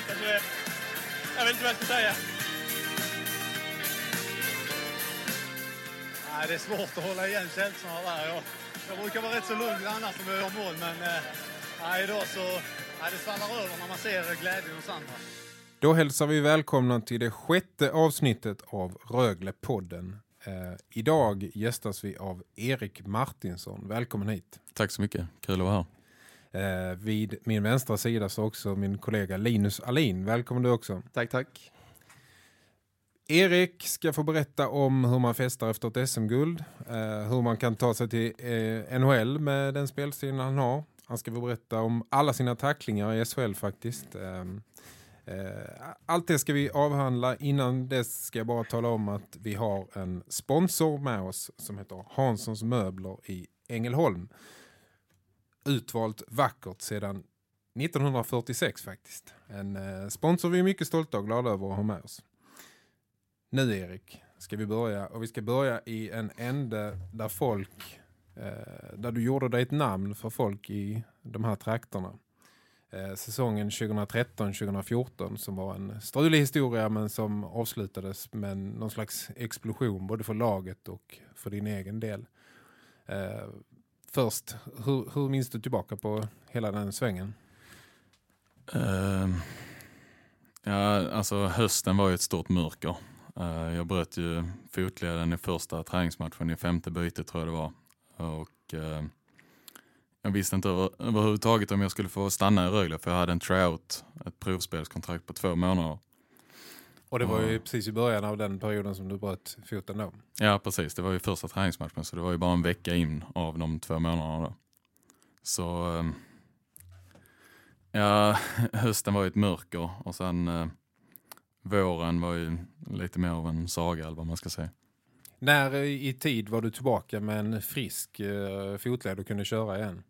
Detta så det, jag vet inte vad jag ska säga. Nej, det är svårt att hålla igen känslorna där. Jag, jag brukar vara rätt så lugn annars om jag gör mål, men eh, nej, idag så nej, det svallar över när man ser glädjen hos andra. Då hälsar vi välkomna till det sjätte avsnittet av Rögle-podden. Eh, idag gästas vi av Erik Martinsson. Välkommen hit. Tack så mycket, kul att vara här. Eh, vid min vänstra sida så också min kollega Linus Alin. Välkommen du också. Tack, tack. Erik ska få berätta om hur man festar efter ett SM-guld. Eh, hur man kan ta sig till eh, NHL med den spelstilen han har. Han ska få berätta om alla sina tacklingar i SHL faktiskt. Eh, eh, allt det ska vi avhandla. Innan dess ska jag bara tala om att vi har en sponsor med oss som heter Hanssons möbler i Ängelholm utvalt vackert sedan 1946 faktiskt. En eh, sponsor vi är mycket stolta och glada över att ha med oss. Nu Erik ska vi börja och vi ska börja i en ände där folk eh, där du gjorde dig ett namn för folk i de här trakterna. Eh, säsongen 2013-2014 som var en strulig historia men som avslutades med någon slags explosion både för laget och för din egen del. Eh, först, hur, hur minns du tillbaka på hela den svängen? Uh, ja, alltså hösten var ju ett stort mörker. Uh, jag bröt ju fotleden i första träningsmatchen i femte bytet tror jag det var. Och uh, jag visste inte över, överhuvudtaget om jag skulle få stanna i Rögle för jag hade en tryout, ett provspelskontrakt på två månader. Och det var ju precis i början av den perioden som du bröt foten då. Ja, precis. Det var ju första träningsmatchen så det var ju bara en vecka in av de två månaderna då. Så ehm, ja, hösten var ju ett mörker och sen eh, våren var ju lite mer av en saga eller vad man ska säga. När i tid var du tillbaka med en frisk eh, fotled och kunde köra igen?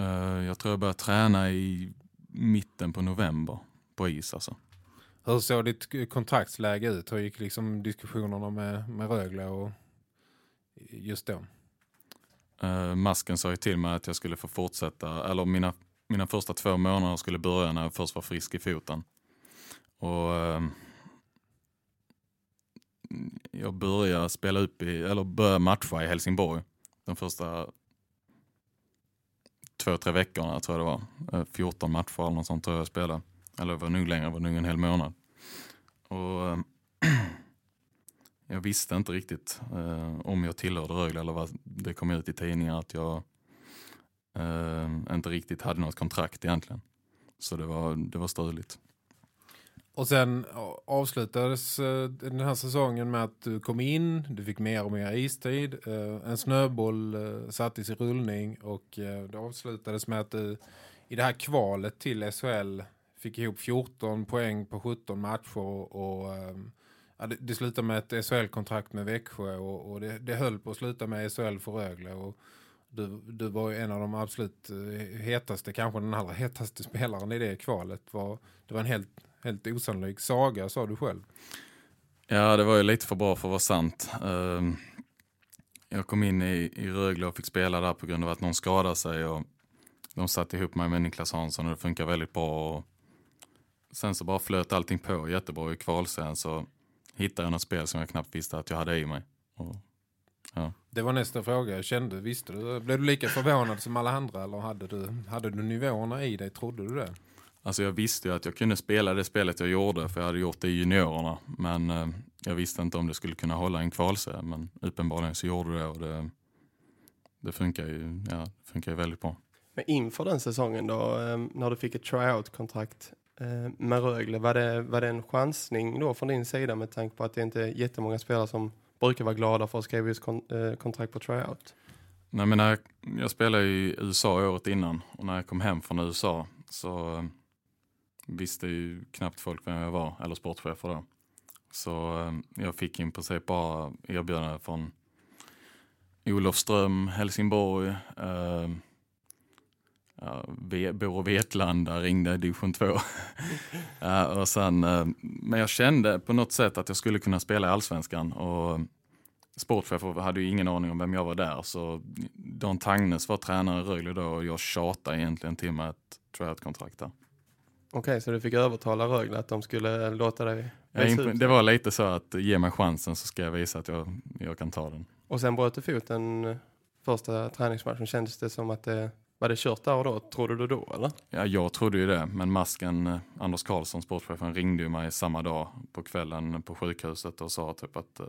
Uh, jag tror jag började träna i mitten på november på is alltså. Hur såg ditt kontraktsläge ut? Hur gick liksom diskussionerna med, med Rögle och just då? Uh, masken sa ju till mig att jag skulle få fortsätta, eller mina, mina första två månader skulle börja när jag först var frisk i foten. Och uh, jag började spela upp i, eller började matcha i Helsingborg de första två, tre veckorna tror jag det var. Eh, 14 matcher eller något sånt tror jag jag spelade. Eller det var nog längre, det var nog en hel månad. Och eh, jag visste inte riktigt eh, om jag tillhörde Rögle eller vad det kom ut i tidningar att jag eh, inte riktigt hade något kontrakt egentligen. Så det var, det var struligt. Och sen avslutades eh, den här säsongen med att du kom in, du fick mer och mer istid, eh, en snöboll sattes i rullning och det avslutades med att du i det här kvalet till SHL fick ihop 14 poäng på 17 matcher och ehm, ja, det, det slutade med ett SHL-kontrakt med Växjö och, och det, det höll på att sluta med SHL för Rögle och du, du var ju en av de absolut eh, hetaste, kanske den allra hetaste spelaren i det kvalet. Var, det var en helt, helt osannolik saga, sa du själv. Ja, det var ju lite för bra för att vara sant. Ehm, jag kom in i, i Rögle och fick spela där på grund av att någon skadade sig och de satte ihop mig med Niklas Hansson och det funkar väldigt bra. Och sen så bara flöt allting på jättebra i kvalserien så hittade jag något spel som jag knappt visste att jag hade i mig. Och, ja. Det var nästa fråga. Kände, visste du? Blev du lika förvånad som alla andra eller hade du, hade du nivåerna i dig? Trodde du det? Alltså jag visste ju att jag kunde spela det spelet jag gjorde för jag hade gjort det i juniorerna. Men eh, jag visste inte om det skulle kunna hålla en kvalserie. Men uppenbarligen så gjorde det och det, det funkar ju, ja, det funkar ju väldigt bra. Men inför den säsongen då, eh, när du fick ett tryout-kontrakt Eh, med Rögle, var det, var det en chansning då från din sida med tanke på att det inte är jättemånga spelare som brukar vara glada för att skriva just kon, eh, kontrakt på tryout? Nej, men när jag, jag spelade i USA året innan och när jag kom hem från USA så eh, visste ju knappt folk vem jag var, eller sportchefer då. Så eh, jag fick i princip bara erbjudanden från Olofström, Helsingborg, eh, ja, Bor Vetlanda ringde division 2. ja, och sen, eh, men jag kände på något sätt att jag skulle kunna spela i allsvenskan och sportchefer hade ju ingen aning om vem jag var där. Så Don Tagnes var tränare i Rögle då och jag tjatade egentligen till mig ett tryout-kontrakt där. Okej, okay, så du fick övertala Rögle att de skulle låta dig ja, Det var lite så att ge mig chansen så ska jag visa att jag, jag kan ta den. Och sen bröt du foten första träningsmatchen. Kändes det som att det var det kört där och då? Trodde du då eller? Ja, jag trodde ju det. Men masken eh, Anders Karlsson, sportchefen, ringde ju mig samma dag på kvällen på sjukhuset och sa typ att eh,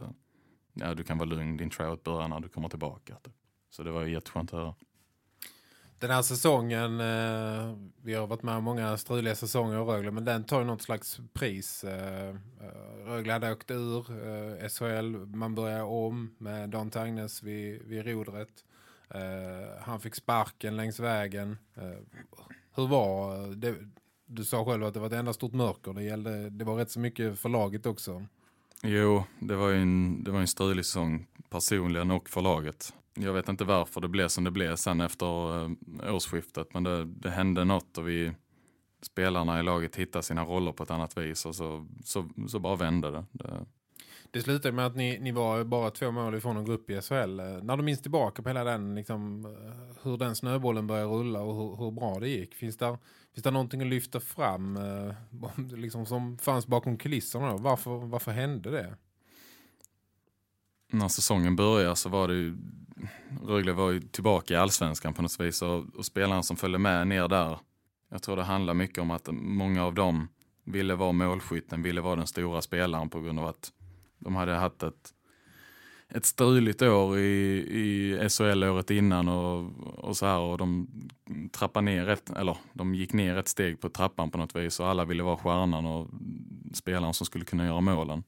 ja, du kan vara lugn, din tryout börjar när du kommer tillbaka. Typ. Så det var ju jätteskönt att höra. Den här säsongen, eh, vi har varit med om många struliga säsonger i Rögle, men den tar ju något slags pris. Rögle hade åkt ur SHL, man börjar om med Dan Tagnes vid, vid rodret. Eh, han fick sparken längs vägen. Eh, hur var eh, det? Du sa själv att det var ett enda stort mörker. Det, gällde, det var rätt så mycket för laget också. Jo, det var ju en, det var en strulig säsong personligen och för laget. Jag vet inte varför det blev som det blev sen efter eh, årsskiftet. Men det, det hände något och vi spelarna i laget hittade sina roller på ett annat vis. Och så, så, så bara vände det. det. Det slutade med att ni, ni var bara två mål ifrån en grupp i SHL. När du minns tillbaka på hela den, liksom, eh, hur den snöbollen började rulla och hur, hur bra det gick. Finns det, finns det någonting att lyfta fram eh, liksom, som fanns bakom kulisserna? Då? Varför, varför hände det? När säsongen började så var det ju Rögle var ju tillbaka i allsvenskan på något vis och, och spelarna som följde med ner där. Jag tror det handlar mycket om att många av dem ville vara målskytten, ville vara den stora spelaren på grund av att de hade haft ett, ett struligt år i, i SHL året innan och, och så här och de trappade ner ett, eller de gick ner ett steg på trappan på något vis och alla ville vara stjärnan och spelaren som skulle kunna göra målen.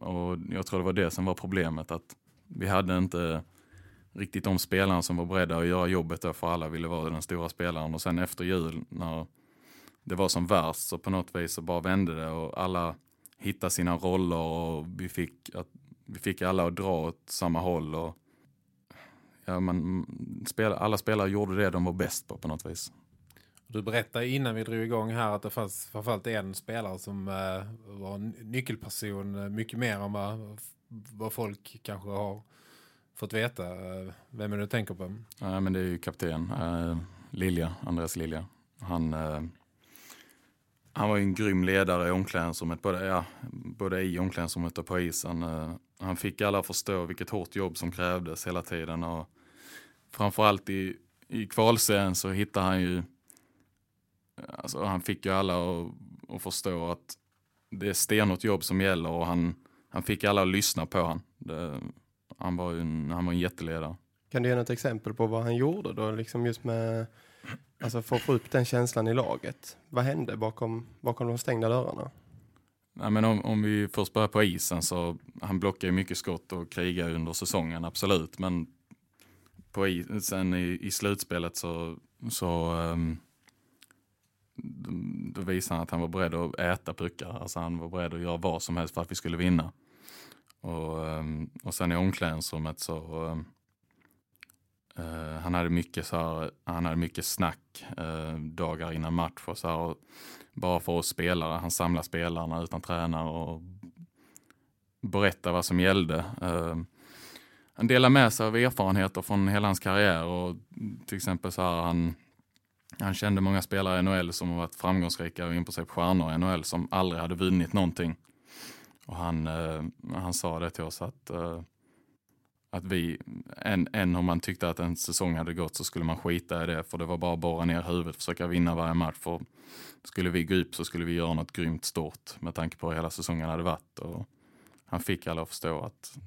Och jag tror det var det som var problemet att vi hade inte riktigt de spelarna som var beredda att göra jobbet där för alla ville vara den stora spelaren och sen efter jul när det var som värst så på något vis så bara vände det och alla hitta sina roller och vi fick, att, vi fick alla att dra åt samma håll. Och, ja, men, spel, alla spelare gjorde det de var bäst på på något vis. Du berättade innan vi drog igång här att det fanns framförallt en spelare som eh, var en nyckelperson eh, mycket mer än vad, vad folk kanske har fått veta. Eh, vem är det du tänker på? Ja, men det är ju kapten eh, Lilja, Andreas Lilja. Han eh, han var en grym ledare i omklädningsrummet, både, ja, både i omklädningsrummet och på isen. Eh, han fick alla att förstå vilket hårt jobb som krävdes hela tiden. Och framförallt i, i kvalserien så hittade han ju, alltså han fick ju alla att, att förstå att det är stenhårt jobb som gäller och han, han fick alla att lyssna på han. Det, han, var en, han var en jätteledare. Kan du ge något exempel på vad han gjorde då, liksom just med Alltså för att få upp den känslan i laget. Vad hände bakom, bakom de stängda dörrarna? Nej, men om, om vi först börjar på isen så han blockar ju mycket skott och krigar under säsongen, absolut. Men på sen i, i slutspelet så, så um, då visade han att han var beredd att äta puckar. Alltså han var beredd att göra vad som helst för att vi skulle vinna. Och, um, och sen i omklädningsrummet så um, Uh, han hade mycket så här, han hade mycket snack uh, dagar innan match och så här, och bara för oss spelare. Han samlade spelarna utan tränare och berättade vad som gällde. Uh, han delar med sig av erfarenheter från hela hans karriär och till exempel så här han, han kände många spelare i NHL som har varit framgångsrika och in på sig på stjärnor i NHL som aldrig hade vunnit någonting. Och han, han sa det till oss att att vi, än, än om man tyckte att en säsong hade gått så skulle man skita i det för det var bara att borra ner huvudet, försöka vinna varje match. För skulle vi gå upp så skulle vi göra något grymt stort med tanke på hur hela säsongen hade varit. Och han fick alla att förstå att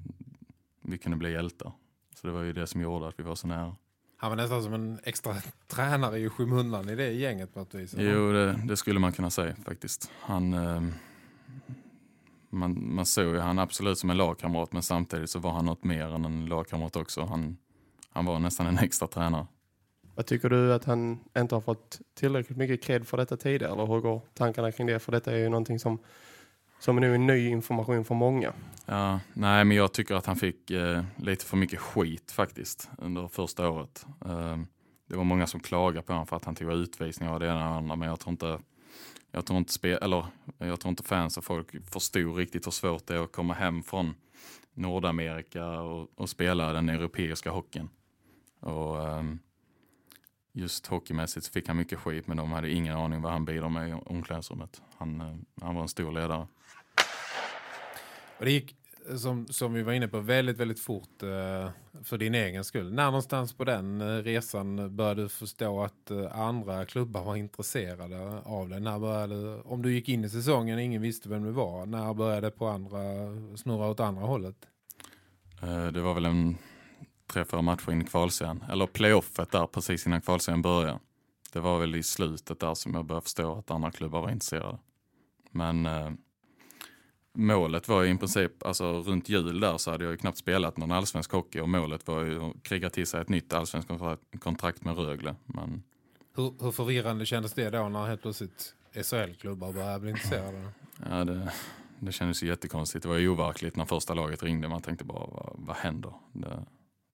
vi kunde bli hjältar. Så det var ju det som gjorde att vi var så nära. Han var nästan som en extra tränare i skymundan i det gänget på ett vis. Jo, det, det, skulle man kunna säga faktiskt. Han... Eh, man, man såg ju han absolut som en lagkamrat men samtidigt så var han något mer än en lagkamrat också. Han, han var nästan en extra tränare. Vad tycker du att han inte har fått tillräckligt mycket cred för detta tidigare? Eller hur går tankarna kring det? För detta är ju någonting som, som är nu är ny information för många. Ja, nej, men jag tycker att han fick eh, lite för mycket skit faktiskt under första året. Eh, det var många som klagade på honom för att han tog utvisningar och det ena och andra, men jag tror inte jag tror inte, spe, eller, jag tror inte fans och folk förstod riktigt hur svårt det är att komma hem från Nordamerika och, och spela den europeiska hockeyn. Och, um, just hockeymässigt fick han mycket skit men de hade ingen aning vad han bidrar med i omklädningsrummet. Han, uh, han var en stor ledare. Och det gick, som, som vi var inne på, väldigt, väldigt fort eh, för din egen skull. När någonstans på den eh, resan började du förstå att eh, andra klubbar var intresserade av dig? När började, om du gick in i säsongen och ingen visste vem du var, när började det på andra, snurra åt andra hållet? det var väl en tre, fyra matcher in i kvalserien. Eller playoffet där precis innan kvalserien började. Det var väl i slutet där som jag började förstå att andra klubbar var intresserade. Men eh, målet var ju i princip, alltså runt jul där så hade jag ju knappt spelat någon allsvensk hockey och målet var ju att kriga till sig ett nytt allsvensk kontrakt med Rögle. Men... Hur, hur förvirrande kändes det då när helt plötsligt SHL-klubbar började bli intresserade? Ja, det, det kändes ju jättekonstigt. Det var ju overkligt när första laget ringde. Man tänkte bara, vad, vad händer? Det,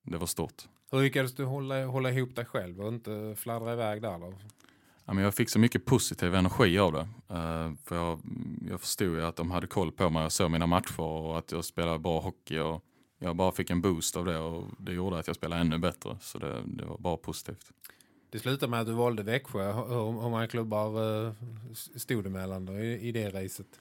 det var stort. Hur lyckades du hålla, hålla ihop dig själv och inte fladdra iväg där? Då? Jag fick så mycket positiv energi av det. Uh, för jag, jag förstod ju att de hade koll på mig. Jag såg mina matcher och att jag spelade bra hockey. Och jag bara fick en boost av det och det gjorde att jag spelade ännu bättre. Så det, det var bara positivt. Det slutade med att du valde Växjö. Hur, hur många klubbar uh, stod det mellan då i, i det racet?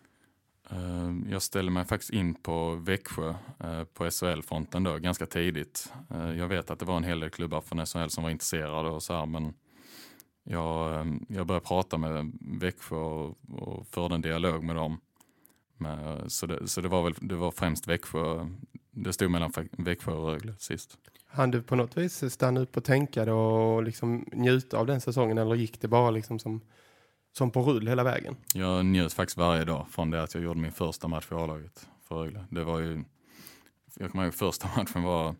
Eh, jag ställde mig faktiskt in på Växjö eh, på SHL-fronten då ganska tidigt. Eh, jag vet att det var en hel del klubbar från SHL som var intresserade och så här, men jag, jag började prata med Växjö och, och förde en dialog med dem. Så det, så det var väl det var främst Växjö. Det stod mellan Växjö och Rögle sist. Han du på något vis stanna upp och tänka och liksom njuta av den säsongen eller gick det bara liksom som som på rull hela vägen. Jag njöt faktiskt varje dag från det att jag gjorde min första match för A-laget för Rögle. Det var ju, jag kommer ihåg första matchen var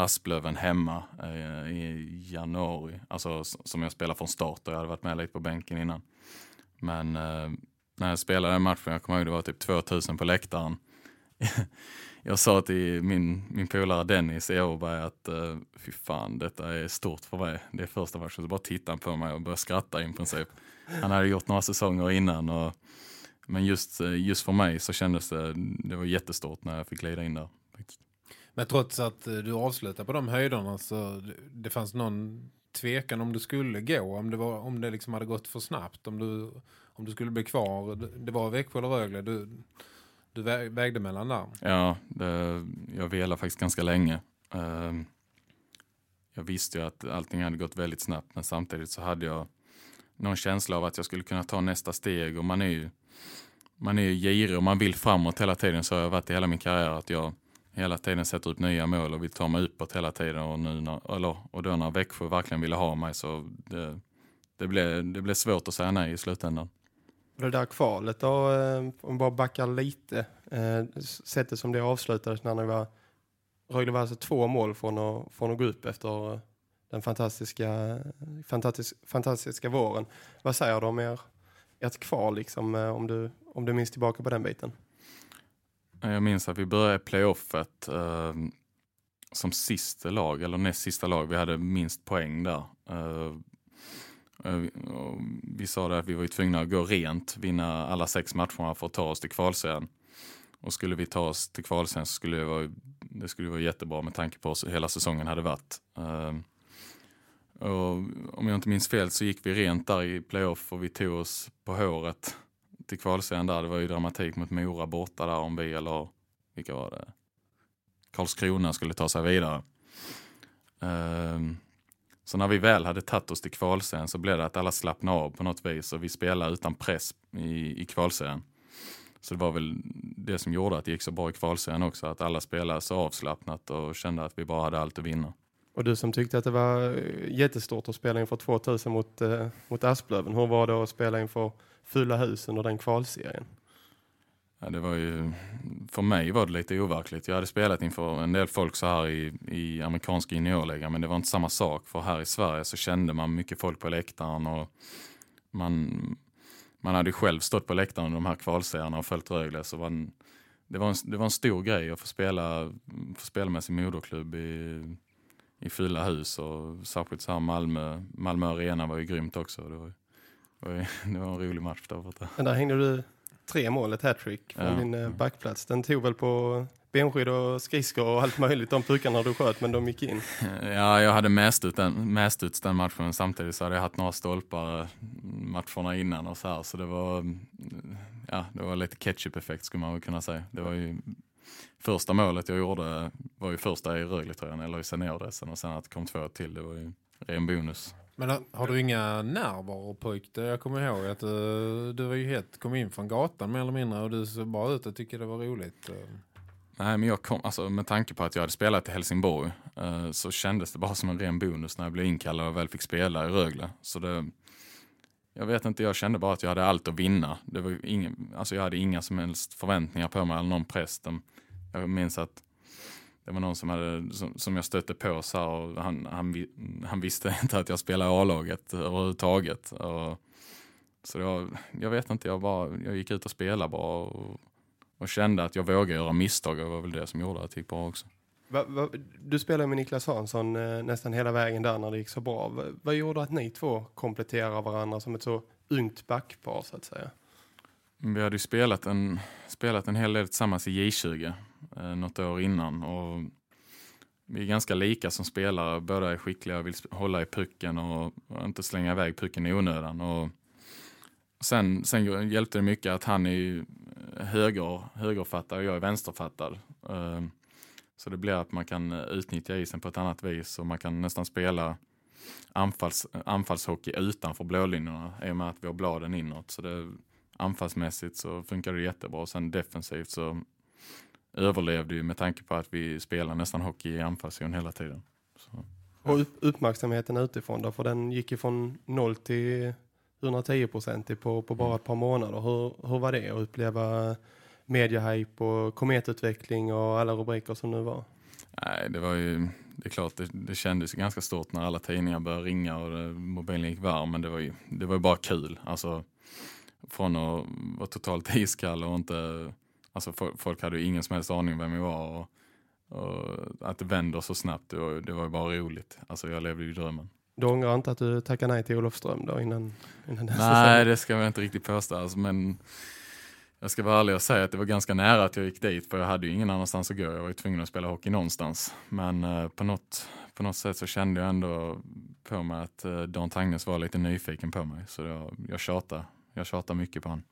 Asplöven hemma eh, i januari, alltså som jag spelade från start och jag hade varit med lite på bänken innan. Men eh, när jag spelade den matchen, jag kommer ihåg det var typ 2000 på läktaren. jag sa till min, min polare Dennis i Åberg att uh, fy fan, detta är stort för mig. Det är första matchen, så bara tittade han på mig och började skratta i princip. Han hade gjort några säsonger innan. Och, men just, eh, just för mig så kändes det, det var jättestort när jag fick glida in där. Men trots att eh, du avslutade på de höjderna så det fanns någon tvekan om du skulle gå, om det, var, om det liksom hade gått för snabbt, om du, om du skulle bli kvar. Det var Växjö eller Rögle, du, du vägde mellan där. Ja, det, jag velade faktiskt ganska länge. Ehm, jag visste ju att allting hade gått väldigt snabbt, men samtidigt så hade jag någon känsla av att jag skulle kunna ta nästa steg och man är ju man är ju girig och man vill framåt hela tiden så har jag varit i hela min karriär att jag hela tiden sätter upp nya mål och vill ta mig uppåt hela tiden och, nu när, eller, och då när Växjö verkligen ville ha mig så det, det, blev, det blev svårt att säga nej i slutändan. Det där kvalet då, eh, om vi bara backar lite, eh, sättet som det avslutades när ni var Rögle var alltså två mål från att, från att gå upp efter eh, den fantastiska, fantastisk, fantastiska våren. Vad säger du om er, ert kval, liksom, om, du, om du minns tillbaka på den biten? Eh, jag minns att vi började playoffet eh, som sista lag, eller näst sista lag. Vi hade minst poäng där. Eh, eh vi sa det att vi var tvungna att gå rent, vinna alla sex matcherna för att ta oss till kvalserien. Och skulle vi ta oss till kvalserien så skulle det vara, det skulle vara jättebra med tanke på hur hela säsongen hade varit. Eh, och om jag inte minns fel så gick vi rent där i playoff och vi tog oss på håret till kvalserien där. Det var ju dramatik mot Mora borta där om vi eller vilka var det? Karlskrona skulle ta sig vidare. Um, så när vi väl hade tagit oss till kvalserien så blev det att alla slappnade av på något vis och vi spelade utan press i, i kvalserien. Så det var väl det som gjorde att det gick så bra i kvalserien också, att alla spelade så avslappnat och kände att vi bara hade allt att vinna. Och du som tyckte att det var eh, jättestort att spela inför 2000 mot, eh, mot Asplöven. Hur var det att spela inför fulla hus under den kvalserien? Ja, det var ju, för mig var det lite overkligt. Jag hade spelat inför en del folk så här i, i amerikanska juniorligan men det var inte samma sak. För här i Sverige så kände man mycket folk på läktaren och man, man hade själv stått på läktaren under de här kvalserierna och följt Rögle. Så var en, det, var en, det var en stor grej att få spela, få spela med sin moderklubb i, i fulla hus och särskilt så här Malmö, Malmö Arena var ju grymt också. Det var, det var, en rolig match där borta. Men där hängde du tre mål, ett hattrick från Ja. din eh, backplats. Den tog väl på benskydd och skridskor och allt möjligt, de puckarna du sköt, men de gick in. Ja, jag hade mäst ut den, mäst ut den matchen samtidigt så hade jag haft några stolpar eh, matcherna innan och så här. Så det var, mm, ja, det var lite ketchup-effekt skulle man väl kunna säga. Det var ju första målet jag gjorde var ju första i Rögle-tröjan eller i seniordressen och sen att det kom två till, det var ju ren bonus. Men har, du inga nerver pojk? Jag kommer ihåg att du, du var ju helt, kom in från gatan mer eller mindre och du såg bara ut och tyckte det var roligt. Eh. Nej, men jag kom, alltså, med tanke på att jag hade spelat i Helsingborg eh, så kändes det bara som en ren bonus när jag blev inkallad och väl fick spela i Rögle. Så det, jag vet inte, jag kände bara att jag hade allt att vinna. Det var ingen, alltså jag hade inga som helst förväntningar på mig eller någon press. Jag minns att det var någon som, hade, som, som jag stötte på så här, och han, han, han visste inte att jag spelade A-laget överhuvudtaget. Och, så var, jag vet inte, jag, bara, jag gick ut och spelade bara och, och kände att jag vågade göra misstag och det var väl det som gjorde att det gick bra också. Va, va, du spelade med Niklas Hansson eh, nästan hela vägen där när det gick så bra. Va, vad gjorde att ni två kompletterar varandra som ett så ungt backpar så att säga? Vi hade ju spelat en, spelat en hel del tillsammans i J20 eh, något år innan och vi är ganska lika som spelare. Båda är skickliga och vill hålla i pucken och, inte slänga iväg pucken i onödan. Och sen, sen hjälpte det mycket att han är eh, höger, högerfattad och jag är vänsterfattad. Eh, så det blir att man kan eh, utnyttja isen på ett annat vis och man kan nästan spela anfalls, anfallshockey utanför blålinjerna i och med att vi har bladen inåt. Så det, anfallsmässigt så funkar det jättebra. Sen defensivt så överlevde ju med tanke på att vi spelar nästan hockey i anfallszon hela tiden. Så. Och upp, uppmärksamheten utifrån då, för den gick ju från 0 till 110 procent på, på bara ett par månader. Hur, hur var det att uppleva mediahype och kometutveckling och alla rubriker som nu var? Nej, det var ju, det är klart, det, det kändes ganska stort när alla tidningar började ringa och det, mobilen gick varm, men det var ju, det var ju bara kul. Alltså, från att vara totalt iskall och inte, alltså fo- folk hade ju ingen som helst aning vem jag var och, och att det vänder så snabbt, det var, det var ju bara roligt. Alltså jag levde ju drömmen. Du ångrar inte att du tackade nej till Olofström då innan, innan den Nej, det ska jag inte riktigt påstå. Alltså, men jag ska vara ärlig och säga att det var ganska nära att jag gick dit. För jag hade ju ingen annanstans att gå. Jag var ju tvungen att spela hockey någonstans. Men eh, på, något, på något sätt så kände jag ändå på mig att eh, Dan Tangnes var lite nyfiken på mig. Så jag, jag tjatade. Jag tjatade mycket på honom.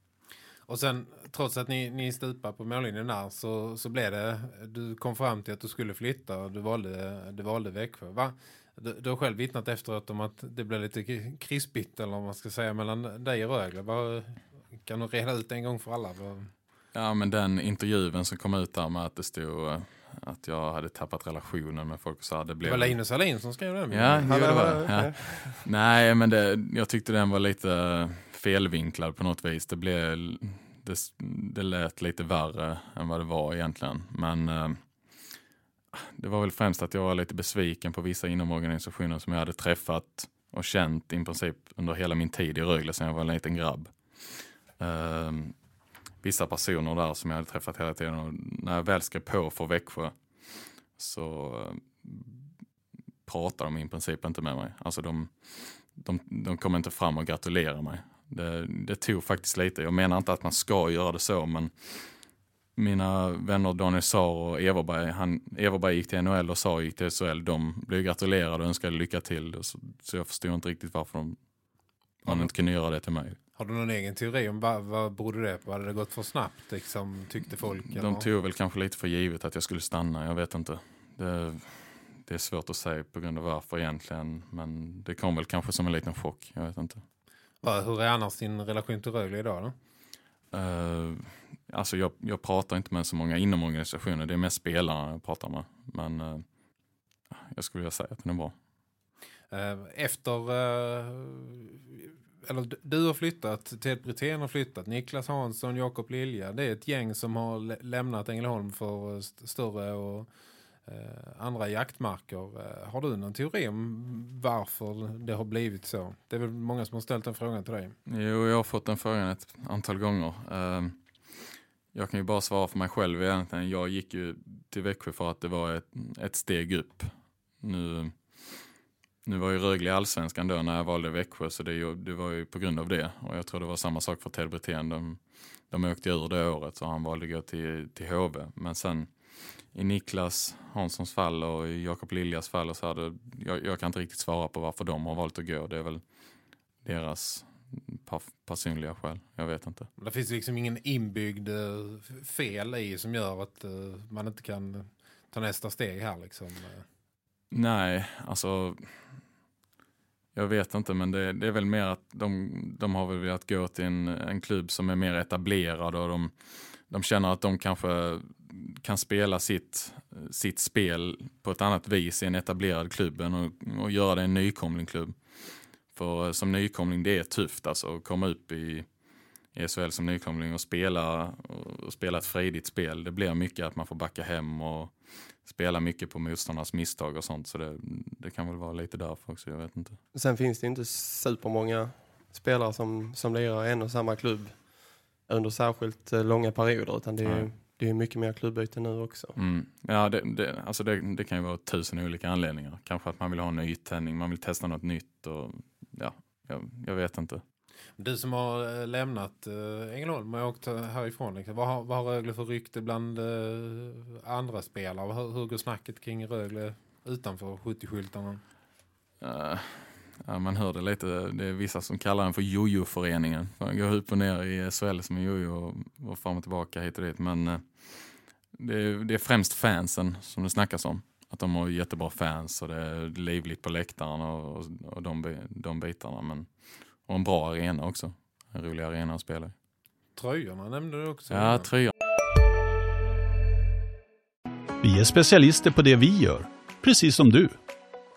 Och sen, trots att ni, ni stupade på mållinjen där så, så blev det, du kom fram till att du skulle flytta och du valde, du valde Växjö. Va? Du, du har själv vittnat efteråt om att det blev lite krispigt eller vad man ska säga mellan dig och Rögle. Va, kan du reda ut en gång för alla? Va? Ja, men den intervjun som kom ut där med att det stod eh, att jag hade tappat relationen med folk och så här, det Det blev... var Linus Alin som skrev den. Ja, jo, det var det. Ja. Nej, men det, jag tyckte den var lite felvinklad på något vis. Det, blev, det, det lät lite värre än vad det var egentligen. Men eh, det var väl främst att jag var lite besviken på vissa inomorganisationer som jag hade träffat och känt i princip under hela min tid i Rögle sedan jag var en liten grabb. Eh, vissa personer där som jag hade träffat hela tiden och när jag väl skrev på för Växjö så eh, pratade de i princip inte med mig. Alltså de, de, de kom inte fram och gratulerade mig. Det, det tog faktiskt lite. Jag menar inte att man ska göra det så, men mina vänner Daniel Saar och Everberg, han, Everberg gick till NHL och Saar gick till SHL. De blev gratulerade och önskade lycka till. Så, så jag förstår inte riktigt varför de, man inte kunde göra det till mig. Har du någon egen teori om vad, vad berodde det på? Hade det gått för snabbt liksom, tyckte folk? De eller? tog väl kanske lite för givet att jag skulle stanna, jag vet inte. Det, det är svårt att säga på grund av varför egentligen, men det kom väl kanske som en liten chock, jag vet inte. Va, Hur är annars din relation till Rögle idag då? Uh, alltså jag, jag pratar inte med så många inom organisationer, det är mest spelarna jag pratar med. Men eh, jag skulle vilja säga att den är bra. Eh, Efter, eller du har flyttat, Ted Brithén har flyttat, Niklas Hansson, Jakob Lilja. Det är ett gäng som har lämnat Ängelholm för st större och Eh, andra jaktmarker. Eh, har du någon teori om varför det har blivit så? Det är väl många som har ställt den frågan till dig. Jo, jag har fått den frågan ett antal gånger. Ehm, jag kan ju bara svara för mig själv egentligen. Jag gick ju till Växjö för att det var ett, ett steg upp. Nu nu var ju Rögle i allsvenskan då när jag valde Växjö så det, det, var ju på grund av det. Och jag tror det var samma sak för Ted Brithén. De, de åkte ur det året så han valde att gå till, till HV. Men sen i Niklas Hanssons fall och i Jakob Liljas fall så hade jag, jag kan inte riktigt svara på varför de har valt att gå. Det är väl deras personliga skäl. Jag vet inte. Det finns liksom ingen inbyggd eh, fel i som gör att uh, man inte kan ta nästa steg här liksom. Nej, alltså jag vet inte, men det, det, är väl mer att de, de har väl velat gå till en, en klubb som är mer etablerad och de, de känner att de kanske kan spela sitt, sitt spel på ett annat vis i en etablerad klubb än och, och göra det i en nykomlingklubb. För som nykomling, det är tufft alltså att komma upp i, i SHL som nykomling och spela, och spela ett frejdigt spel. Det blir mycket att man får backa hem och spelar mycket på motståndarnas misstag och sånt. Så det, det kan väl vara lite därför också, jag vet inte. Sen finns det inte supermånga spelare som, som lirar en och samma klubb under särskilt eh, långa perioder. Utan det är, det är mycket mer klubbyte nu också. Mm. Ja, det, det, alltså det, det, kan ju vara tusen olika anledningar. Kanske att man vill ha en nytändning, man vill testa något nytt. Och, ja, jag, jag vet inte. Du som har eh, lämnat äh, Ängelholm och åkt härifrån, liksom. vad, har, vad har Rögle för rykte bland äh, andra spelare? Hur, hur går snacket kring Rögle utanför 70-skyltarna? Uh, ja, man hör det lite. Det är vissa som kallar den för jojo-föreningen. Man går upp och ner i SHL som en jojo och, fram och tillbaka hit och dit. Men uh, det, är, det är främst fansen som det snackas om. Att de har jättebra fans och det är livligt på läktaren och, och, och de, de bitarna. Men och en bra arena också. En rolig arena att spela i. Tröjorna nämnde du också. Ja, tröjorna. Vi är specialister på det vi gör, precis som du.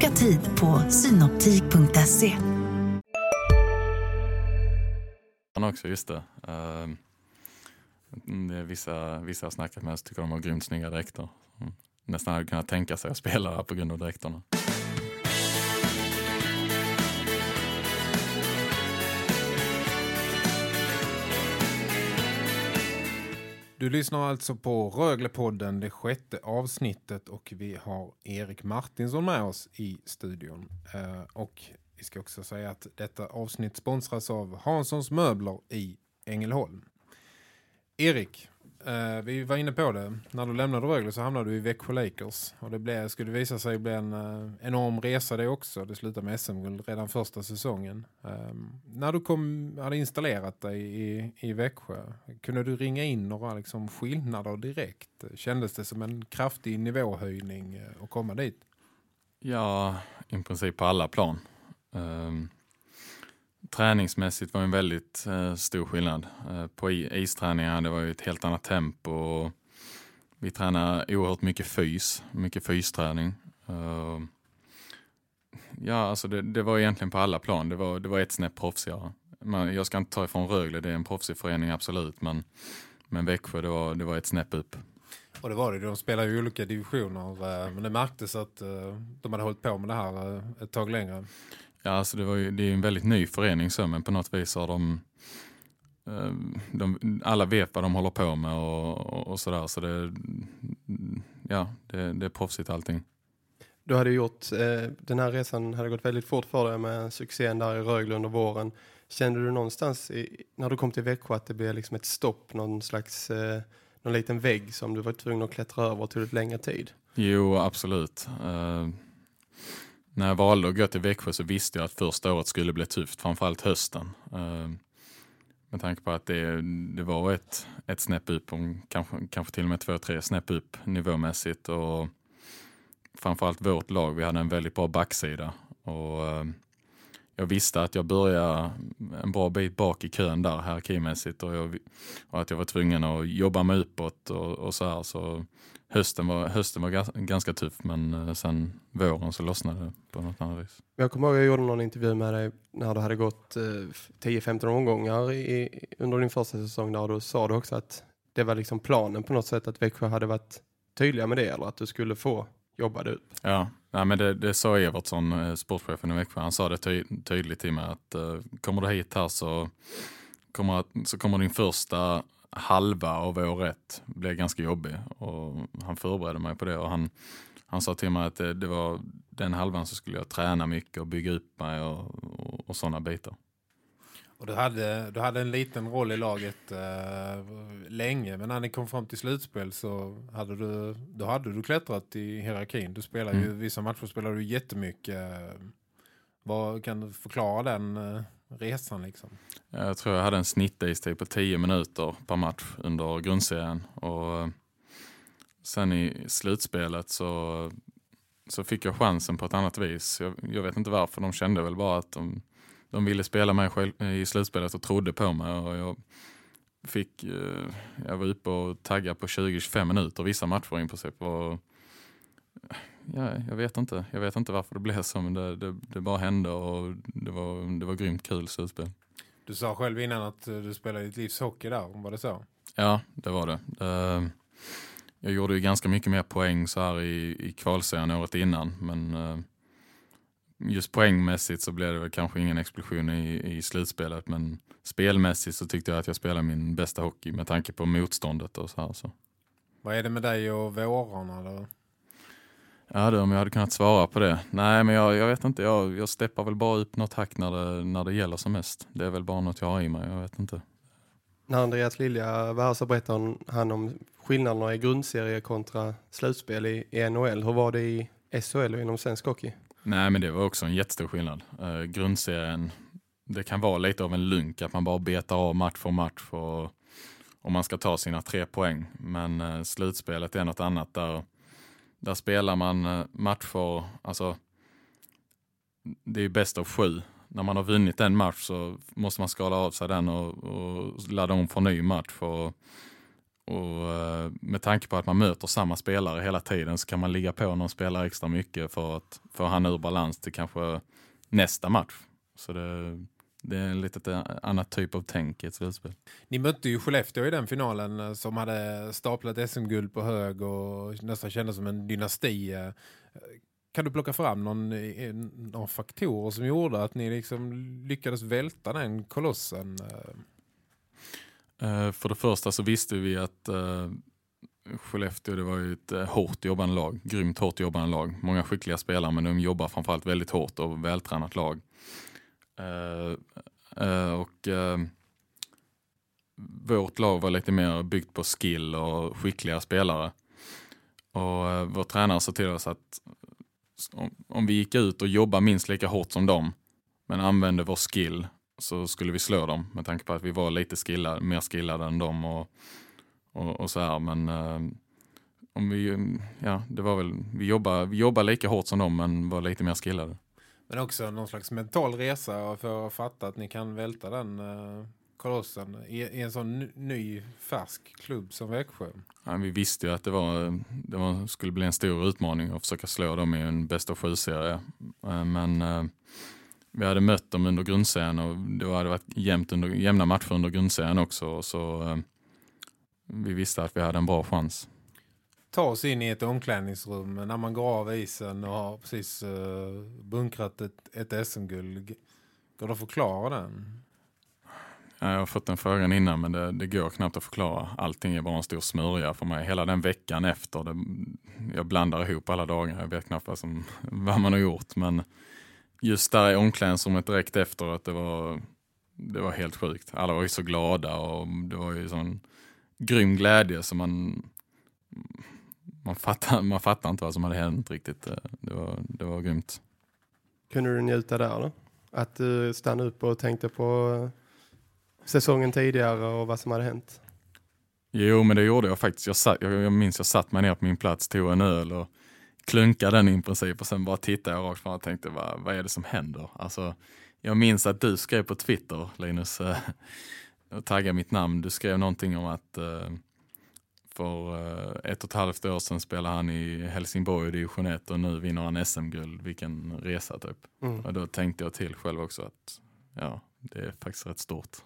Boka tid på synoptik.se. också, just det. Uh, det är vissa, vissa har snackat med oss tycker de har grymt snygga dräkter. Mm. Nästan hade kunnat tänka sig att spela på grund av dräkterna. Du lyssnar alltså på Röglepodden, det sjätte avsnittet och vi har Erik Martinsson med oss i studion. Eh, och vi ska också säga att detta avsnitt sponsras av Hanssons möbler i Ängelholm. Erik, Uh, vi var inne på det. När du lämnade Rögle så hamnade du i Växjö Lakers. Och det blev, skulle visa sig bli en uh, enorm resa det också. Det slutade med SM-guld redan första säsongen. Uh, när du kom, hade installerat dig i, i Växjö, kunde du ringa in några liksom, skillnader direkt? Kändes det som en kraftig nivåhöjning uh, att komma dit? Ja, i princip på alla plan. Um träningsmässigt var en väldigt eh, stor skillnad. Eh, på isträningar det var ju ett helt annat tempo. Och vi tränade oerhört mycket fys, mycket fysträning. Uh, ja, alltså det, det, var egentligen på alla plan. Det var, det var ett snäpp proffsigare. Men jag ska inte ta ifrån Rögle, det är en proffsig förening absolut. Men, men Växjö, det var, det var ett snäpp upp. Och det var det, de spelar ju olika divisioner. Eh, men det märktes att eh, de hade hållit på med det här eh, ett tag längre. Ja, alltså det, var ju, det är en väldigt ny förening så, men på något vis har de, eh, de alla vet vad de håller på med och, och, sådär. Så det, ja, det, det är proffsigt allting. Du hade gjort, eh, den här resan hade gått väldigt fort för dig med succén där i Rögle under våren. Kände du någonstans i, när du kom till Växjö att det blev liksom ett stopp, någon slags eh, någon liten vägg som du var tvungen att klättra över och tog ett längre tid? Jo, absolut. Uh, när jag valde att gå till Växjö så visste jag att första året skulle bli tufft, framförallt hösten. Ehm, med tanke på att det, det var ett, ett snäpp upp, kanske, kanske till och med två, tre snäpp upp nivåmässigt. Och framförallt vårt lag, vi hade en väldigt bra backsida. Och, eh, jag visste att jag började en bra bit bak i kön där hierarkimässigt och, jag, och att jag var tvungen att jobba mig uppåt och, och så här. Så hösten var, hösten var ganska tuff men eh, sen våren så lossnade det på något annat vis. Jag kommer ihåg att jag gjorde någon intervju med dig när du hade gått 10-15 eh, omgångar i, under din första säsong där då sa du också att det var liksom planen på något sätt att Växjö hade varit tydliga med det eller att du skulle få jobba det upp. Ja, nej, men det, det sa Evertsson, eh, sportchefen i Växjö, han sa det ty tydligt till mig att uh, kommer du hit här så kommer, så kommer din första halva av år ett blev ganska jobbig och han förberedde mig på det och han, han sa till mig att det, det var den halvan så skulle jag träna mycket och bygga upp mig och, och, och sådana bitar. Och du hade, du hade en liten roll i laget eh, länge men när ni kom fram till slutspel så hade du, då hade du klättrat i hierarkin. Du spelade mm. ju, vissa matcher spelade du jättemycket. Vad kan du förklara den eh, resan liksom? Jag tror jag hade en snittistid på 10 minuter per match under grundserien. Och eh, sen i slutspelet så, så fick jag chansen på ett annat vis. Jag, jag vet inte varför, de kände väl bara att de, de ville spela mig själv, i slutspelet och trodde på mig. Och jag, fick, eh, jag var uppe och taggade på 20-25 minuter vissa matcher in på sig. Och, ja, jag vet inte. Jag vet inte varför det blev så men det, det, det bara hände och det var, det var grymt kul slutspel. Du sa själv innan att du spelade ditt livs hockey där, var det så? Ja, det var det. Uh, jag gjorde ju ganska mycket mer poäng så här i, i kvalserien året innan men uh, just poängmässigt så blev det väl kanske ingen explosion i, i slutspelet men spelmässigt så tyckte jag att jag spelade min bästa hockey med tanke på motståndet och så här. Så. Vad är det med dig och vårarna då? Ja, du, om jag hade kunnat svara på det. Nej, men jag, jag vet inte. Jag, jag steppar väl bara upp något hack när det, när det gäller som mest. Det är väl bara något jag har i mig, jag vet inte. När Andreas Lilja var här så berättade han om skillnaderna i grundserie kontra slutspel i, i NHL. Hur var det i SHL och inom svensk hockey? Nej, men det var också en jättestor skillnad. Uh, grundserien, det kan vara lite av en lunk att man bara betar av match för match och, och man ska ta sina tre poäng. Men uh, slutspelet är något annat där där spelar man eh, matcher, alltså det är bäst av sju. När man har vunnit en match så måste man skala av sig den och, och ladda om för ny match. Och, och eh, med tanke på att man möter samma spelare hela tiden så kan man ligga på någon spelare extra mycket för att få han ur balans till kanske nästa match. Så det, det är en lite annat typ av tänk i ett slutspel. Ni mötte ju Skellefteå i den finalen eh, som hade staplat SM-guld på hög och nästan kändes som en dynasti. Eh, kan du plocka fram någon, eh, någon faktorer som gjorde att ni liksom lyckades välta den kolossen? För det första så visste vi att Skellefteå det var ju ett hårt jobbande lag, grymt hårt jobbande lag. Många skickliga spelare men de jobbar framförallt väldigt hårt och vältränat lag. Eh, eh, och eh, vårt lag var lite mer byggt på skill och skickliga spelare. Och vår tränare sa till oss att om, om vi gick ut och jobbade minst lika hårt som dem men använde vår skill så skulle vi slå dem med tanke på att vi var lite skillade, mer skillade än dem. Och och, och så här. Men eh, om vi, ja, det var väl, vi jobbade, vi jobbade lika hårt som dem men var lite mer skillade. Men också någon slags mental resa för att fatta att ni kan välta den eh, kolossen i, i, en sån ny, färsk klubb som Växjö. Ja, vi visste ju att det, var, det var, skulle bli en stor utmaning att försöka slå dem i en bästa sju-serie. Eh, men eh, vi hade mött dem under grundserien och det hade varit jämnt under, jämna matcher under grundserien också. Så eh, vi visste att vi hade en bra chans. Ta oss in i ett omklädningsrum när man går av isen och har precis uh, bunkrat ett, ett SM-guld. Går det att förklara den? Jag har fått den frågan innan men det, det, går knappt att förklara. Allting är bara en stor smörja för mig. Hela den veckan efter, det, jag blandar ihop alla dagar. Jag vet knappt vad, som, vad man har gjort. Men just där i omklädningsrummet direkt efter att det var, det var helt sjukt. Alla var ju så glada och det var ju sån grym glädje som man man fattar, man fattar inte vad som hade hänt riktigt. Det var, det var grymt. Kunde du njuta där då? Att du stannade upp och tänkte på säsongen tidigare och vad som hade hänt? Jo, men det gjorde jag faktiskt. Jag, satt, jag, jag minns jag satt mig ner på min plats, tog en öl och klunkade den i princip och sen bara tittade jag rakt fram och tänkte vad, vad är det som händer? Alltså, jag minns att du skrev på Twitter, Linus, eh, och taggade mitt namn. Du skrev någonting om att eh, för eh, ett och ett halvt år sedan spelade han i Helsingborg i division 1 och nu vinner han SM-guld. Vilken resa typ. Mm. Och då tänkte jag till själv också att ja, det är faktiskt rätt stort.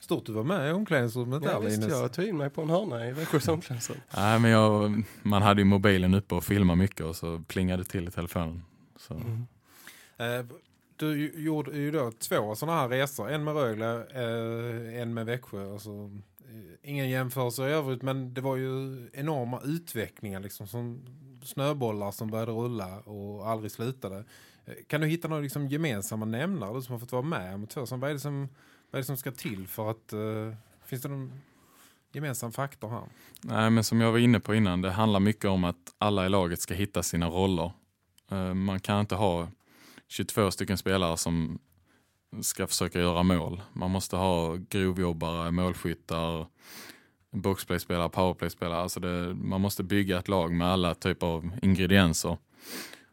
Stort du var med i omklädningsrummet Ja, där visst, Linus. jag tog in mig på en hörna i Växjös omklädningsrum. Nej, men jag, man hade ju mobilen uppe och filmade mycket och så plingade till i telefonen. Så. Mm. Eh, Du gjorde ju då två sådana här resor. En med Rögle, eh, en med Växjö. Och så, Eh, ingen jämförelse i övrigt men det var ju enorma utvecklingar liksom som snöbollar som började rulla och aldrig slutade. Eh, kan du hitta några liksom gemensamma nämnare du som har fått vara med om två? Vad, är det som, vad är det som ska till för att... Uh, finns det någon gemensam faktor här? Nej, men som jag var inne på innan, det handlar mycket om att alla i laget ska hitta sina roller. Uh, Man kan inte ha 22 stycken spelare som ska försöka göra mål. Man måste ha grovjobbare, målskyttar, boxplayspelare, powerplayspelare. Alltså det, man måste bygga ett lag med alla typer av ingredienser.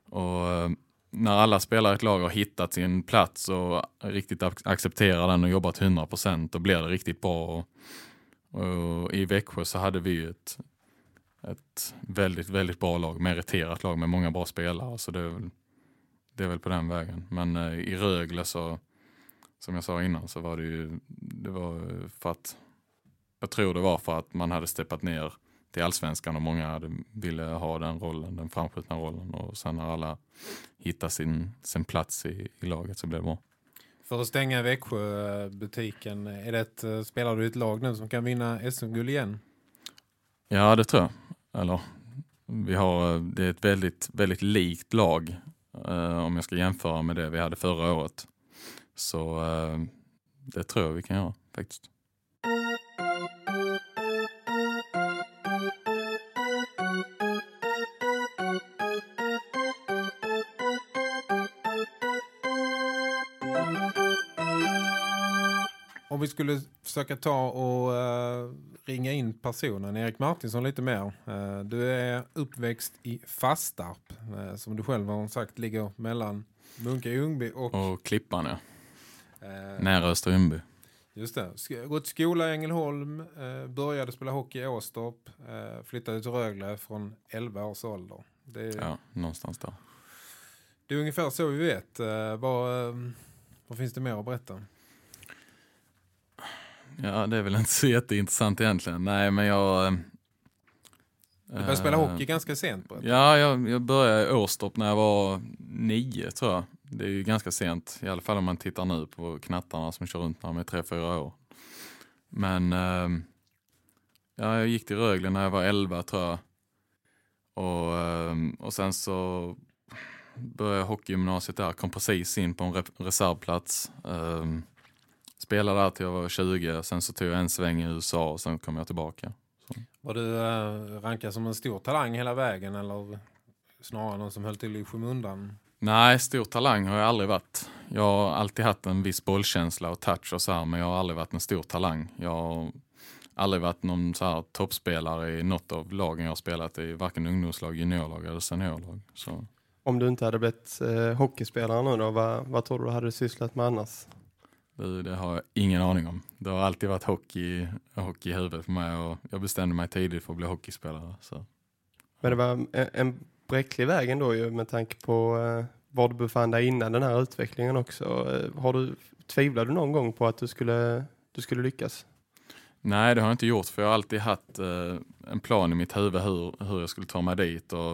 Och eh, när alla spelare i ett lag har hittat sin plats och riktigt accepterar den och jobbat 100% då blir det riktigt bra. Och, och I Växjö så hade vi ett, ett väldigt, väldigt bra lag, meriterat lag med många bra spelare. Så det är väl, det är väl på den vägen. Men eh, i Rögle så, som jag sa innan, så var det ju det var för att, jag tror det var för att man hade steppat ner till allsvenskan och många hade, ville ha den rollen, den framskjutna rollen. Och sen när alla hittar sin, sin plats i, i laget så blev det bra. För att stänga Växjö-butiken, är det ett, spelar du ett lag nu som kan vinna SM-guld igen? Ja, det tror jag. Eller, vi har, det är ett väldigt, väldigt likt lag eh, om jag ska jämföra med det vi hade förra året. Så eh, det tror jag vi kan göra faktiskt. Om vi skulle försöka ta och eh, ringa in personen, Erik Martinsson lite mer. Eh, du är uppväxt i Fastarp, eh, som du själv har sagt ligger mellan Munka Ljungby och... Och Klippan ja, eh, nära Österundby. Just det. Sk- Gått skola i Ängelholm, eh, började spela hockey i Åstorp, eh, flyttade till Rögle från 11 års ålder. Det är, Ja, någonstans där. det är ungefär så vi vet. Eh, vad, eh, vad finns det mer att berätta? Ja, det är väl inte så jätteintressant egentligen. Nej, men jag... eh, Du började spela eh, hockey ganska sent. På Ja, jag, jag började i Årstorp när jag var nio tror jag. Det är ju ganska sent, i alla fall om man tittar nu på knattarna som kör runt när de är tre, fyra år. Men eh, ja, jag gick till Rögle när jag var elva tror jag. Och, eh, och sen så började jag hockeygymnasiet där, kom precis in på en re- reservplats. Eh, spelade där till jag var 20, sen så tog jag en sväng i USA och sen kom jag tillbaka. Var du eh, rankad som en stor talang hela vägen eller snarare någon som höll till i skymundan? Nej, stor talang har jag aldrig varit. Jag har alltid haft en viss bollkänsla och touch och så här, men jag har aldrig varit en stor talang. Jag har aldrig varit någon så här toppspelare i något av lagen jag har spelat i, varken ungdomslag, juniorlag eller seniorlag. Så, Om du inte hade blivit eh, hockeyspelare nu då, vad, vad tror du du hade sysslat med annars? det, det har jag ingen aning om. Det har alltid varit hockey, hockey i huvudet för mig och jag bestämde mig tidigt för att bli hockeyspelare. Så. Men det var en, en bräcklig väg ändå ju med tanke på eh, var du befann dig innan den här utvecklingen också. Eh, har du, tvivlade du någon gång på att du skulle, du skulle lyckas? Nej, det har jag inte gjort för jag har alltid haft eh, en plan i mitt huvud hur, hur jag skulle ta mig dit. Och,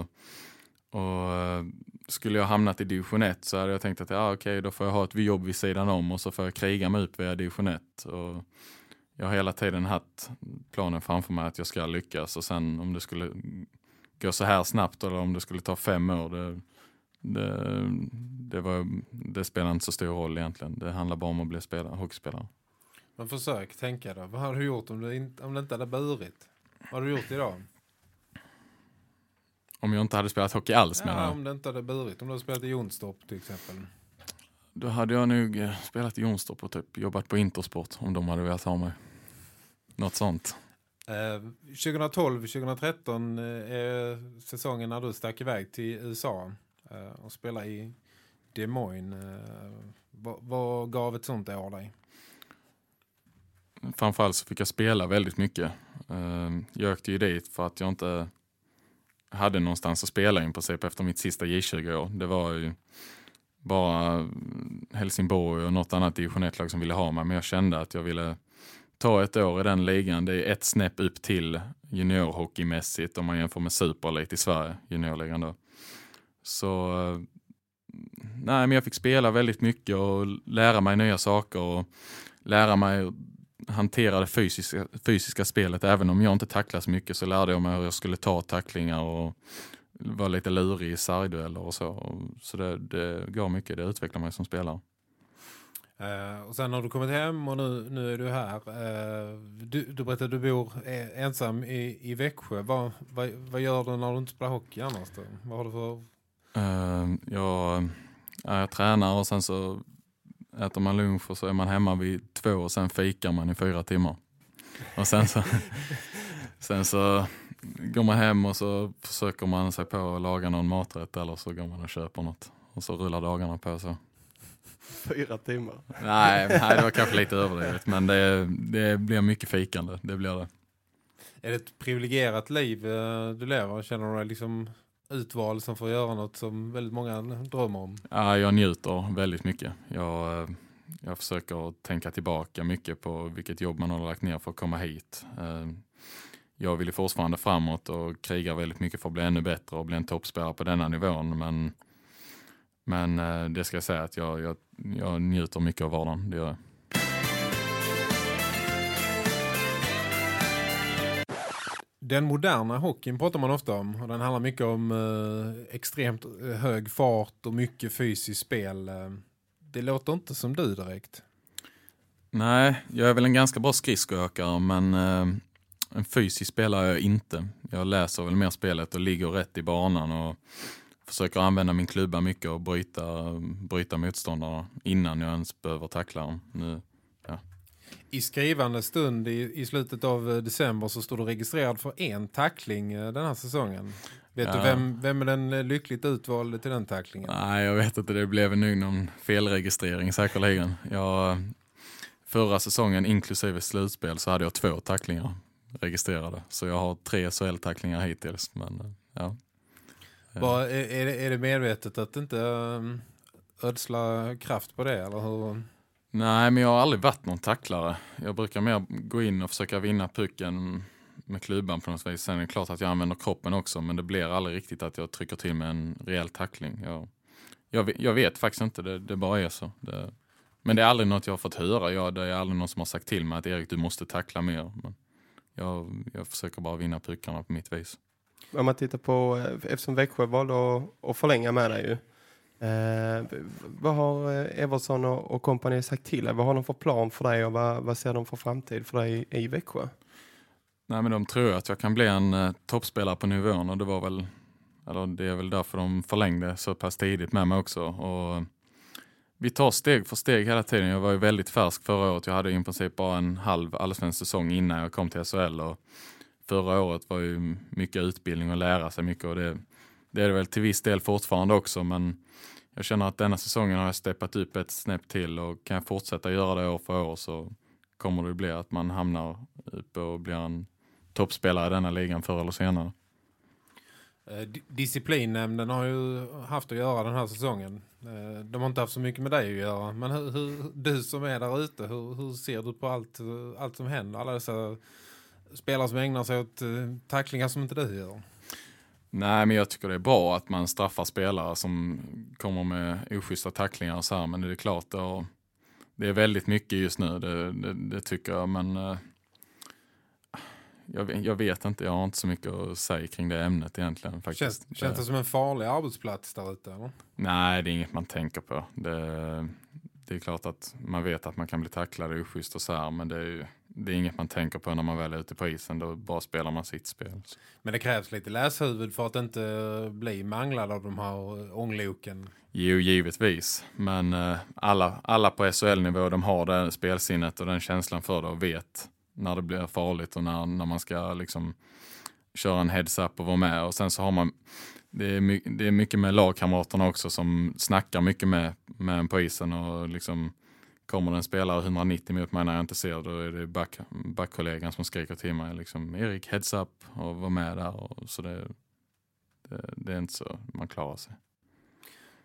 och eh, Skulle jag hamnat i division 1 så hade jag tänkt att ja, okej, då får jag ha ett jobb vid sidan om och så får jag kriga mig upp via division 1. Och jag har hela tiden haft planen framför mig att jag ska lyckas och sen om det skulle gå så här snabbt eller om det skulle ta fem år, det, det, det, var, det spelar inte så stor roll egentligen. Det handlar bara om att bli spelare, hockeyspelare. Men försök tänka då. Vad hade du gjort om, du inte, om det inte hade burit? Vad hade du gjort idag? Om jag inte hade spelat hockey alls menar Ja, du? om det inte hade burit. Om du hade spelat i Jonstorp till exempel. Då hade jag nog eh, spelat i Jonstorp och typ jobbat på Intersport om de hade velat ha mig. Något sånt. Eh, 2012-2013 eh, är säsongen när du stack iväg till USA eh, och spelade i Des Moines. Vad, vad gav ett sånt år dig? Framförallt så fick jag spela väldigt mycket. Jag åkte ju dit för att jag inte hade någonstans att spela i princip efter mitt sista J20-år. Det var ju bara Helsingborg och något annat division 1-lag som ville ha mig. Men jag kände att jag ville ta ett år i den ligan. Det är ett snäpp upp till juniorhockeymässigt om man jämför med Superlit i Sverige, juniorligan då. Så eh, nej, men jag fick spela väldigt mycket och lära mig nya saker och lära mig hantera det fysiska, fysiska spelet. Även om jag inte tacklade så mycket så lärde jag mig hur jag skulle ta tacklingar och vara lite lurig i sargdueller och så. Så det, det gav mycket, det utvecklade mig som spelare. Uh, och sen har du kommit hem och nu, nu är du här. Uh, du, du berättade att du bor ensam i, i Växjö. Vad, vad, vad gör du när du inte spelar hockey annars då? Vad har du för... Uh, jag, jag tränar och sen så äter man lunch och så är man hemma vid två och sen fikar man i fyra timmar. Och sen så, sen så går man hem och så försöker man sig på att laga någon maträtt eller så går man och köper något. Och så rullar dagarna på så. Fyra timmar? Nej, nej det var kanske lite överdrivet men det, det blir mycket fikande, det blir det. Är det ett privilegierat liv eh, du lever? Känner du dig liksom utvald som får göra något som väldigt många drömmer om? Ja, jag njuter väldigt mycket. Jag, eh, jag försöker tänka tillbaka mycket på vilket jobb man har lagt ner för att komma hit. Eh, jag vill ju fortfarande framåt och krigar väldigt mycket för att bli ännu bättre och bli en toppspelare på denna nivån. Men, men eh, det ska jag säga att jag, jag, jag njuter mycket av vardagen, det gör jag. Den moderna hockeyn pratar man ofta om och den handlar mycket om eh, extremt eh, hög fart och mycket fysiskt spel. Det låter inte som du direkt. Nej, jag är väl en ganska bra skridskoåkare men eh, en fysisk spelare är jag inte. Jag läser väl mer spelet och ligger rätt i banan och försöker använda min klubba mycket och bryta, bryta motståndarna innan jag ens behöver tackla dem. Nu, ja. I skrivande stund i, i slutet av eh, december så står du registrerad för en tackling eh, den här säsongen. Vet ja. du vem, vem är den eh, lyckligt utvalde till den tacklingen? Nej, jag vet inte. Det blev nog någon felregistrering säkerligen. Jag, förra säsongen inklusive slutspel så hade jag två tacklingar registrerade. Så jag har tre SHL-tacklingar hittills. Men, ja. Bara, är, är, det, är det medvetet att inte um, ödsla kraft på det? Eller hur? Nej, men jag har aldrig varit någon tacklare. Jag brukar mer gå in och försöka vinna pucken med klubban på något vis. Sen är det klart att jag använder kroppen också, men det blir aldrig riktigt att jag trycker till med en rejäl tackling. Jag, jag, jag vet faktiskt inte, det, det bara är så. Det, men det är aldrig något jag har fått höra. Jag, det är aldrig någon som har sagt till mig att Erik, du måste tackla mer. Men jag, jag försöker bara vinna puckarna på mitt vis. Om man tittar på, eh, eftersom Växjö valde att, förlänga med dig ju. Eh, vad har Everson Evertsson och, och kompani sagt till dig? Vad har de för plan för dig och vad, vad ser de för framtid för dig i, i Växjö? Nej men de tror att jag kan bli en eh, toppspelare på nivån och det var väl, eller det är väl därför de förlängde så pass tidigt med mig också. Och eh, vi tar steg för steg hela tiden. Jag var ju väldigt färsk förra året. Jag hade i princip bara en halv allsvensk säsong innan jag kom till SHL. Och förra året var ju mycket utbildning och lära sig mycket. Och det, det är det väl till viss del fortfarande också. Men jag känner att denna säsongen har jag steppat upp ett snäpp till. Och kan jag fortsätta göra det år för år så kommer det bli att man hamnar uppe och blir en toppspelare i denna ligan förr eller senare. Eh, disciplinnämnden har ju haft att göra den här säsongen. Eh, de har inte haft så mycket med dig att göra. Men hur, hur, du som är där ute, hur, hur, ser du på allt, allt som händer? Alla dessa spelare som ägnar sig åt eh, tacklingar som inte du gör. Nej, men jag tycker det är bra att man straffar spelare som kommer med oschyssta tacklingar och så här. Men det är klart, det, det är väldigt mycket just nu, det, det, det tycker jag. Men jag, jag, vet inte, jag har inte så mycket att säga kring det ämnet egentligen. Faktiskt. Känns, känns det som en farlig arbetsplats där ute? Eller? Nej, det är inget man tänker på. Det, det, är klart att man vet att man kan bli tacklad och oschysst och så här, men det är, det är inget man tänker på när man väl är ute på isen. Då bara spelar man sitt spel. Men det krävs lite läshuvud för att inte bli manglad av de här ångloken. Jo, givetvis. Men eh, alla, alla på SHL-nivå de har det spelsinnet och den känslan för det och vet när det blir farligt och när, när man ska liksom köra en heads-up och vara med. Och sen så har man, det är, mycket, det är mycket med lagkamraterna också som snackar mycket med, med en på isen och liksom kommer det en spelare 190 mot mig när jag inte ser då är det back, backkollegan som skriker till mig liksom Erik heads up och var med där och så det, det, det är inte så man klarar sig.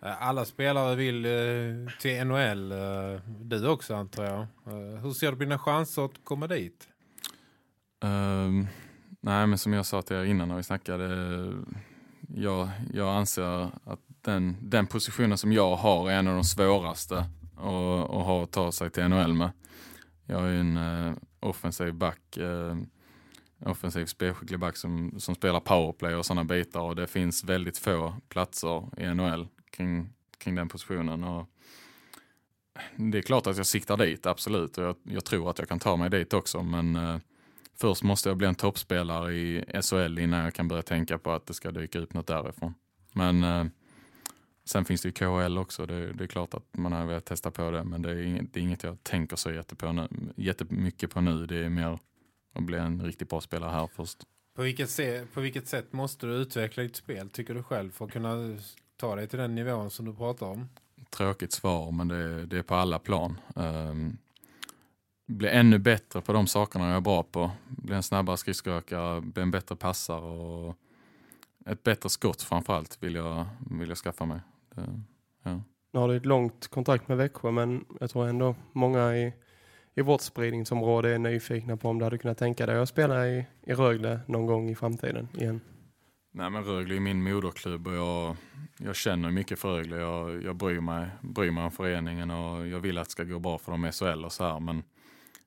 Alla spelare vill eh, till NHL. Eh, du också antar jag. Eh, hur ser du dina chanser att komma dit? Um, nej men som jag sa till er innan när vi snackade. Jag, jag anser att den, den positionen som jag har är en av de svåraste och, och ha att ta sig till NHL med. Jag är ju en uh, offensiv back, uh, offensiv spelskicklig back som, som spelar powerplay och sådana bitar och det finns väldigt få platser i NHL kring, kring den positionen. Och det är klart att jag siktar dit, absolut, och jag, jag tror att jag kan ta mig dit också, men uh, först måste jag bli en toppspelare i SHL innan jag kan börja tänka på att det ska dyka upp något därifrån. Men Sen finns det ju KHL också. Det, det, är klart att man har velat testa på det, men det är, inget, det är inget jag tänker så jättepå nu, jättemycket på nu. Det är mer att bli en riktigt bra spelare här först. På vilket, se, på vilket sätt måste du utveckla ditt spel, tycker du själv, för att kunna ta dig till den nivån som du pratar om? Tråkigt svar, men det, det är på alla plan. Um, bli ännu bättre på de sakerna jag är bra på. Bli en snabbare skridskoåkare, bli en bättre passare och ett bättre skott framförallt vill jag, vill jag skaffa mig. Det, ja. Nu har du ett långt kontrakt med Växjö men jag tror ändå många i, i vårt spridningsområde är nyfikna på om du hade kunnat tänka dig att spela i, i Rögle någon gång i framtiden igen. Nej men Rögle är min moderklubb och jag, jag känner mycket för Rögle. Jag, jag bryr, mig, bryr mig om föreningen och jag vill att det ska gå bra för dem i SHL och så här. Men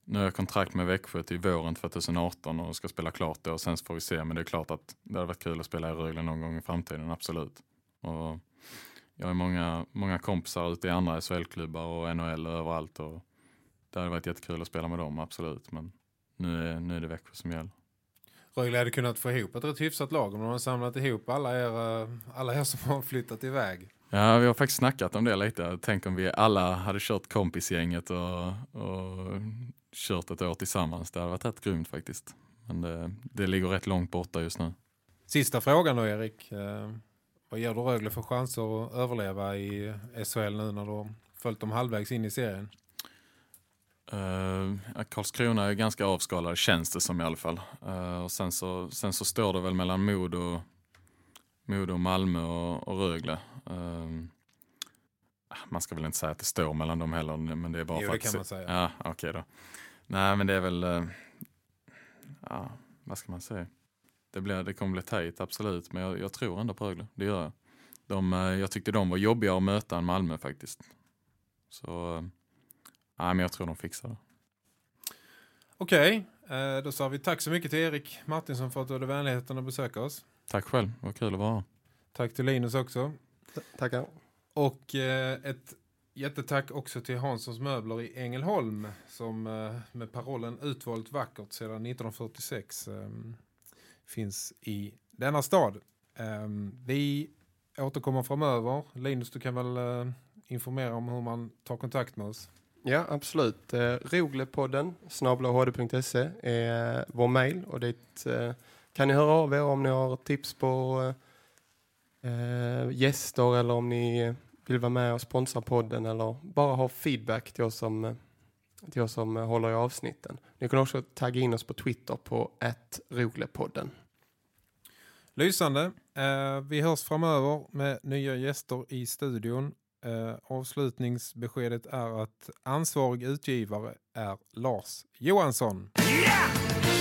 nu har jag kontrakt med Växjö till våren 2018 och ska spela klart då och sen får vi se. Men det är klart att det hade varit kul att spela i Rögle någon gång i framtiden, absolut. Och jag har många, många kompisar ute i andra SHL-klubbar och NHL och överallt. Och det hade varit jättekul att spela med dem, absolut. Men nu är, nu är det Växjö som gäller. Rögle hade kunnat få ihop ett rätt hyfsat lag om de har samlat ihop alla er, alla er som har flyttat iväg. Ja, vi har faktiskt snackat om det lite. Tänk om vi alla hade kört kompisgänget och, och kört ett år tillsammans. Det hade varit rätt grymt faktiskt. Men det, det ligger rätt långt borta just nu. Sista frågan då Erik. Vad ger du Rögle för chanser att överleva i SHL nu när du följt dem halvvägs in i serien? Uh, Karlskrona är ganska avskalad känns det som i alla fall. Uh, och sen, så, sen så står det väl mellan Modo, Modo Malmö och, och Rögle. Uh, man ska väl inte säga att det står mellan dem heller, men det är bara jo, för att... kan man säga. Ja, okej okay då. Nej, men det är väl... Ja, vad ska man säga? Det, blir, det kommer bli tajt, absolut. Men jag, jag, tror ändå på Rögle, det gör jag. De, uh, jag tyckte de var jobbiga att möta än Malmö faktiskt. Så, uh, nej, men jag tror de fixar det. Okej, okay. då sa vi tack så mycket till Erik Martinsson för att du hade vänligheten att besöka oss. Tack själv, vad kul att vara Tack till Linus också. Tackar. Och ett Jättetack också till Hanssons möbler i Ängelholm som eh, med parollen utvalt vackert sedan 1946 ehm, finns i denna stad. Ehm, vi återkommer framöver. Linus, du kan väl eh, informera om hur man tar kontakt med oss? Ja, absolut. Eh, Roglepodden snablahd.se är eh, vår mail och dit eh, kan ni höra av er om ni har tips på gäster eller om ni vill vara med och sponsra podden eller bara ha feedback till oss som, till oss som håller i avsnitten. Ni kan också tagga in oss på Twitter på @roglepodden. Lysande. Eh, vi hörs framöver med nya gäster i studion. Eh, avslutningsbeskedet är att ansvarig utgivare är Lars Johansson. Yeah!